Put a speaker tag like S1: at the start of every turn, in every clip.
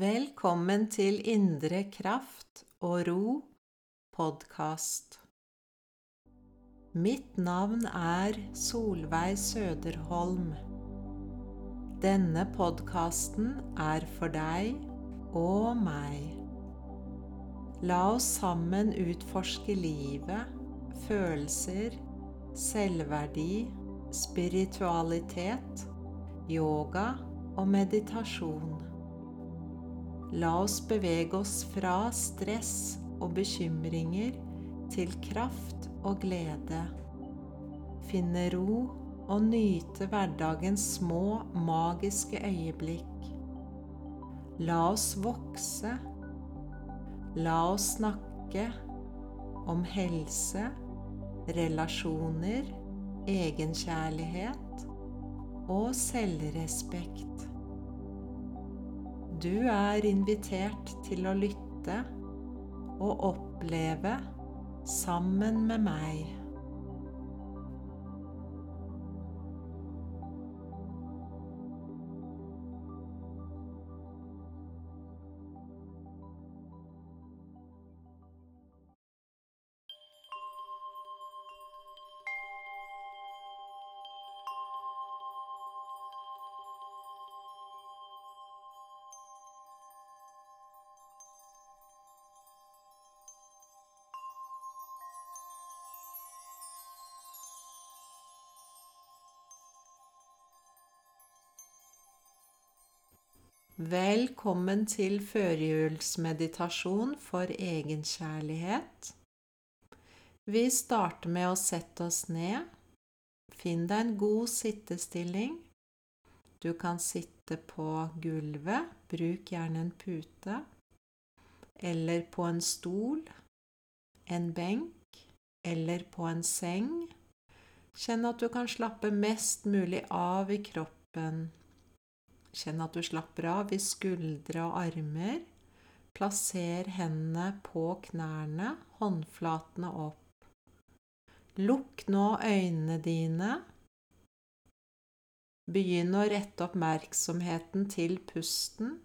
S1: Velkommen til Indre kraft og ro podkast. Mitt navn er Solveig Søderholm. Denne podkasten er for deg og meg. La oss sammen utforske livet, følelser, selvverdi, spiritualitet, yoga og meditasjon. La oss bevege oss fra stress og bekymringer til kraft og glede. Finne ro og nyte hverdagens små, magiske øyeblikk. La oss vokse. La oss snakke om helse, relasjoner, egenkjærlighet og selvrespekt. Du er invitert til å lytte og oppleve sammen med meg. Velkommen til førjulsmeditasjon for egenkjærlighet. Vi starter med å sette oss ned. Finn deg en god sittestilling. Du kan sitte på gulvet, bruk gjerne en pute, eller på en stol, en benk eller på en seng. Kjenn at du kan slappe mest mulig av i kroppen Kjenn at du slapper av i skuldre og armer. Plasser hendene på knærne, håndflatene opp. Lukk nå øynene dine. Begynn å rette oppmerksomheten til pusten.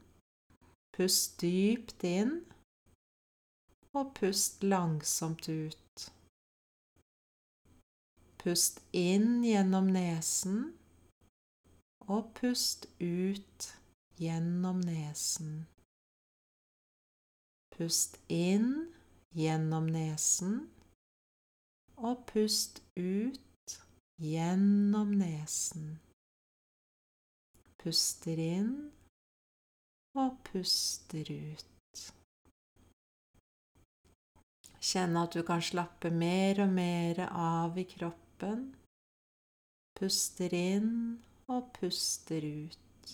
S1: Pust dypt inn, og pust langsomt ut. Pust inn gjennom nesen og pust ut gjennom nesen. Pust inn gjennom nesen, og pust ut gjennom nesen. Puster inn og puster ut. Kjenn at du kan slappe mer og mer av i kroppen. Puster inn og puster ut.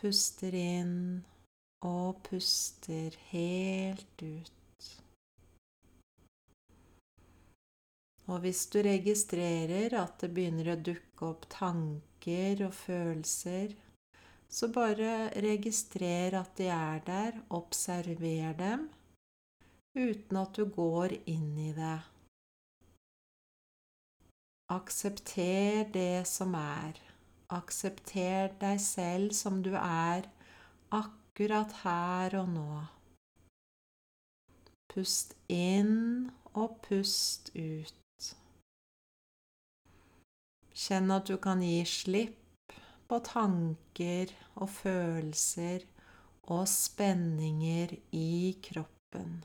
S1: Puster inn og puster helt ut. Og hvis du registrerer at det begynner å dukke opp tanker og følelser, så bare registrer at de er der, observer dem, uten at du går inn i det. Aksepter det som er. Aksepter deg selv som du er akkurat her og nå. Pust inn og pust ut. Kjenn at du kan gi slipp på tanker og følelser og spenninger i kroppen.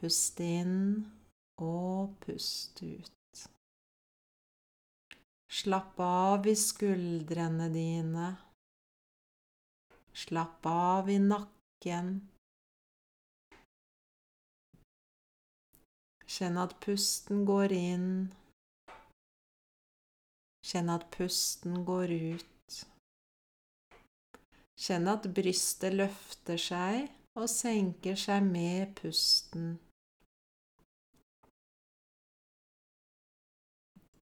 S1: Pust inn og pust ut. Slapp av i skuldrene dine. Slapp av i nakken. Kjenn at pusten går inn. Kjenn at pusten går ut. Kjenn at brystet løfter seg og senker seg med pusten.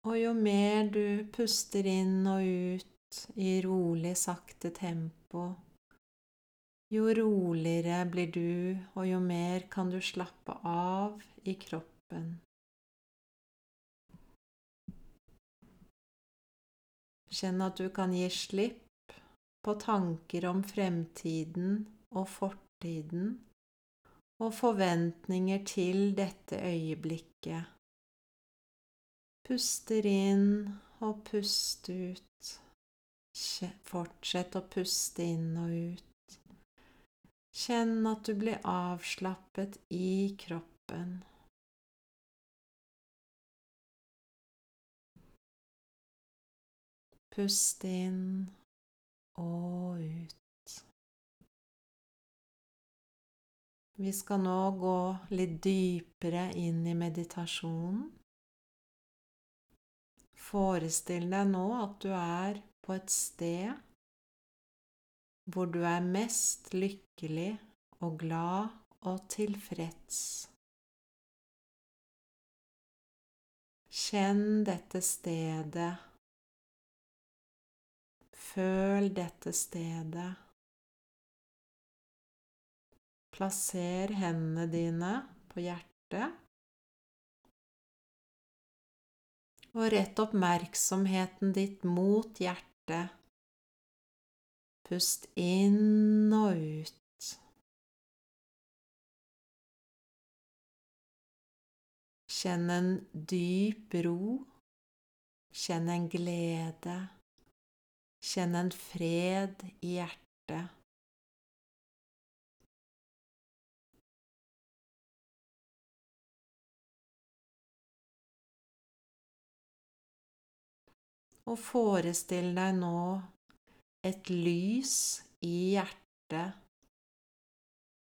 S1: Og jo mer du puster inn og ut i rolig, sakte tempo, jo roligere blir du, og jo mer kan du slappe av i kroppen. Kjenn at du kan gi slipp på tanker om fremtiden og fortiden og forventninger til dette øyeblikket. Puster inn og pust ut. Fortsett å puste inn og ut. Kjenn at du blir avslappet i kroppen. Pust inn og ut. Vi skal nå gå litt dypere inn i meditasjonen. Forestill deg nå at du er på et sted hvor du er mest lykkelig og glad og tilfreds. Kjenn dette stedet Føl dette stedet. Plasser hendene dine på hjertet. Og rett oppmerksomheten ditt mot hjertet. Pust inn og ut. Kjenn en dyp ro. Kjenn en glede. Kjenn en fred i hjertet. Og forestill deg nå et lys i hjertet.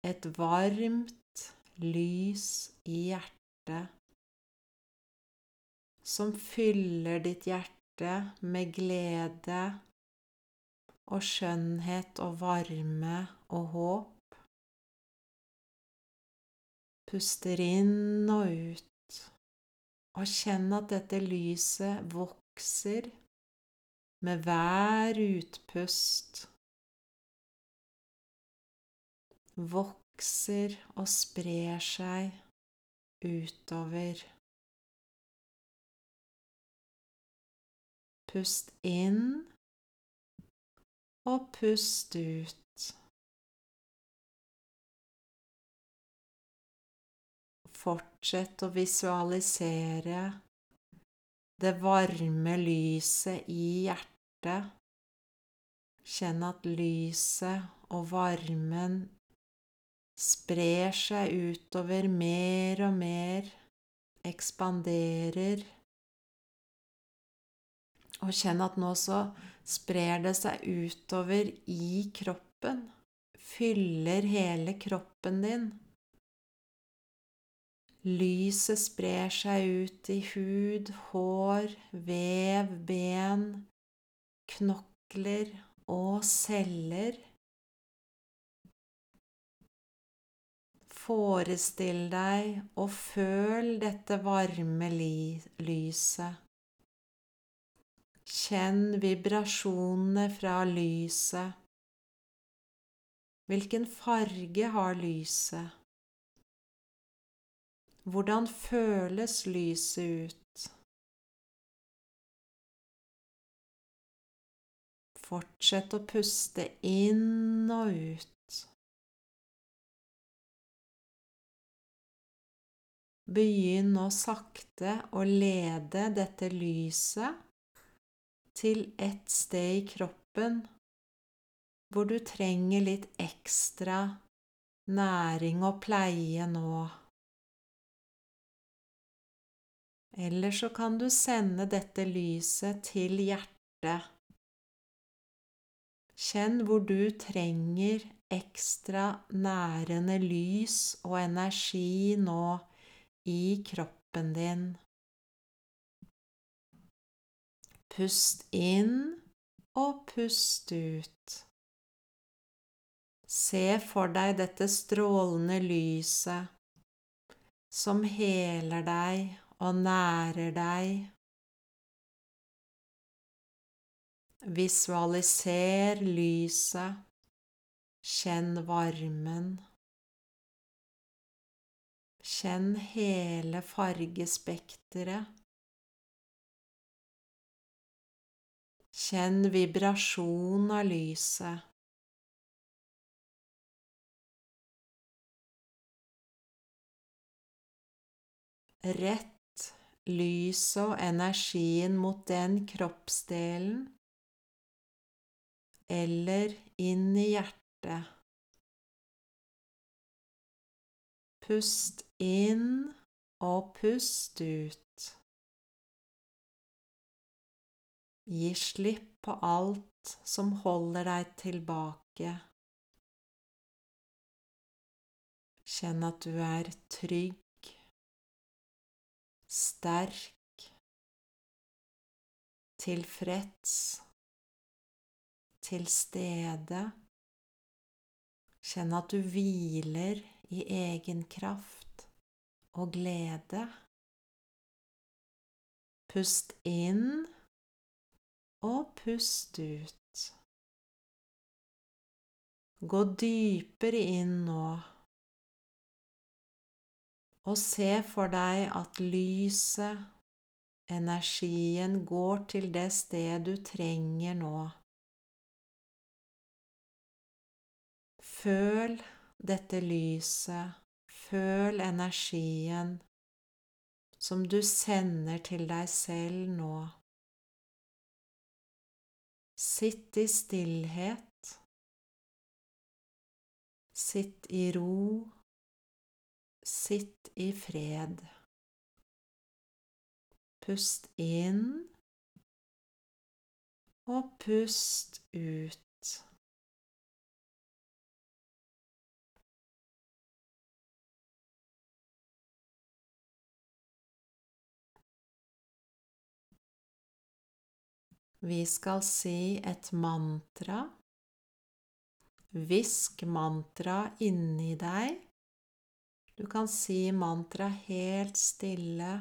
S1: Et varmt lys i hjertet som fyller ditt hjerte med glede og skjønnhet og varme og håp. Puster inn og ut, og kjenn at dette lyset vokser med hver utpust. Vokser og sprer seg utover. Pust inn og pust ut. Fortsett å visualisere det varme lyset i hjertet. Kjenn at lyset og varmen sprer seg utover mer og mer, ekspanderer. Og kjenn at nå så sprer det seg utover i kroppen, fyller hele kroppen din. Lyset sprer seg ut i hud, hår, vev, ben, knokler og celler. Forestill deg og føl dette varme lyset. Kjenn vibrasjonene fra lyset. Hvilken farge har lyset? Hvordan føles lyset ut? Fortsett å puste inn og ut. Begynn nå sakte å lede dette lyset til et sted i kroppen hvor du trenger litt ekstra næring og pleie nå. Eller så kan du sende dette lyset til hjertet. Kjenn hvor du trenger ekstra nærende lys og energi nå i kroppen din. Pust inn og pust ut. Se for deg dette strålende lyset som heler deg og nærer deg. Visualiser lyset, kjenn varmen. Kjenn hele fargespekteret. Kjenn vibrasjon av lyset. Rett lyset og energien mot den kroppsdelen eller inn i hjertet. Pust inn og pust ut. Gi slipp på alt som holder deg tilbake. Kjenn at du er trygg, sterk, tilfreds, til stede. Kjenn at du hviler i egen kraft og glede. Pust inn og pust ut. Gå dypere inn nå og se for deg at lyset, energien, går til det sted du trenger nå. Føl dette lyset, føl energien som du sender til deg selv nå. Sitt i stillhet. Sitt i ro. Sitt i fred. Pust inn og pust ut. Vi skal si et mantra. Hvisk mantra inni deg. Du kan si mantra helt stille,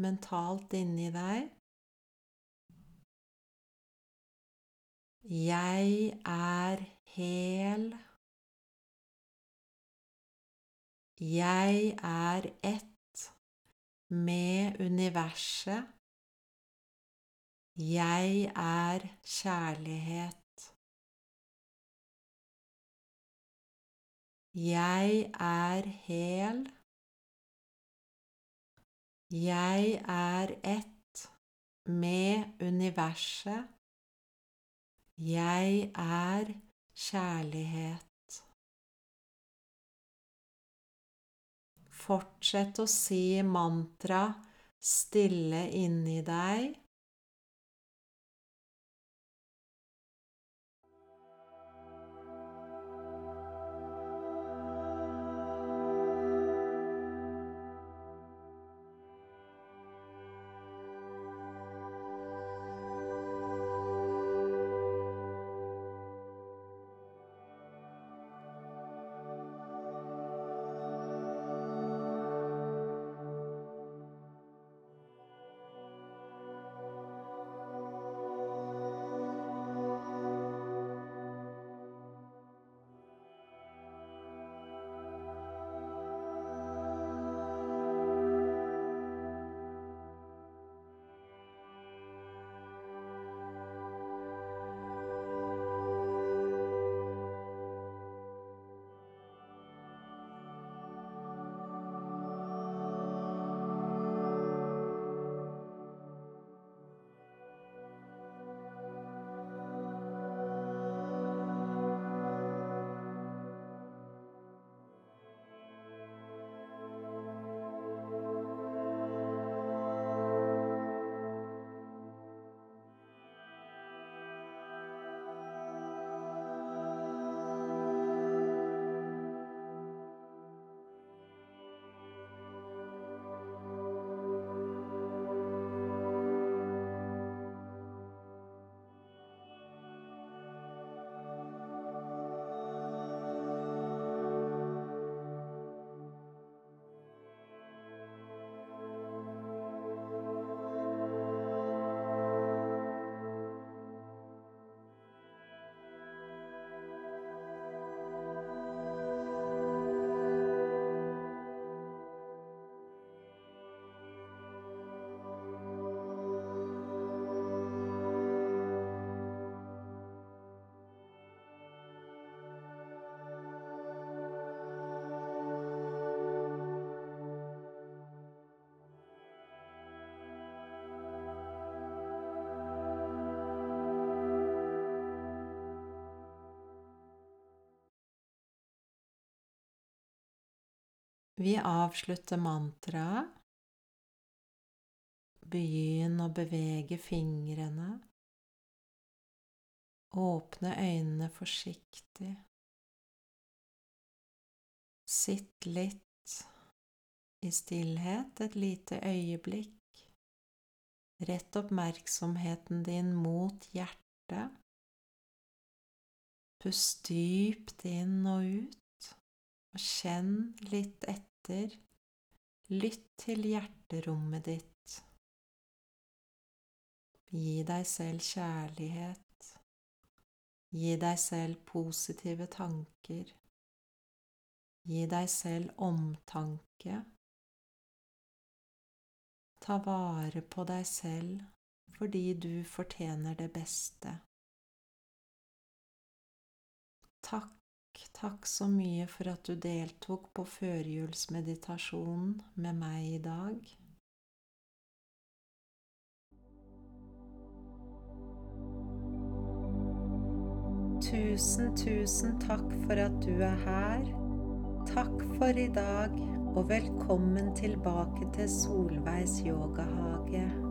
S1: mentalt inni deg. Jeg er hel. Jeg er ett med universet. Jeg er kjærlighet. Jeg er hel. Jeg er ett med universet. Jeg er kjærlighet. Fortsett å si mantra stille inni deg. Vi avslutter mantraet. Begynn å bevege fingrene. Åpne øynene forsiktig. Sitt litt i stillhet et lite øyeblikk. Rett oppmerksomheten din mot hjertet. Pust dypt inn og ut, og kjenn litt etter. Lytt til hjerterommet ditt. Gi deg selv kjærlighet. Gi deg selv positive tanker. Gi deg selv omtanke. Ta vare på deg selv fordi du fortjener det beste. Takk, takk så mye for at du deltok på førjulsmeditasjonen med meg i dag. Tusen, tusen takk for at du er her. Takk for i dag, og velkommen tilbake til Solveigs yogahage.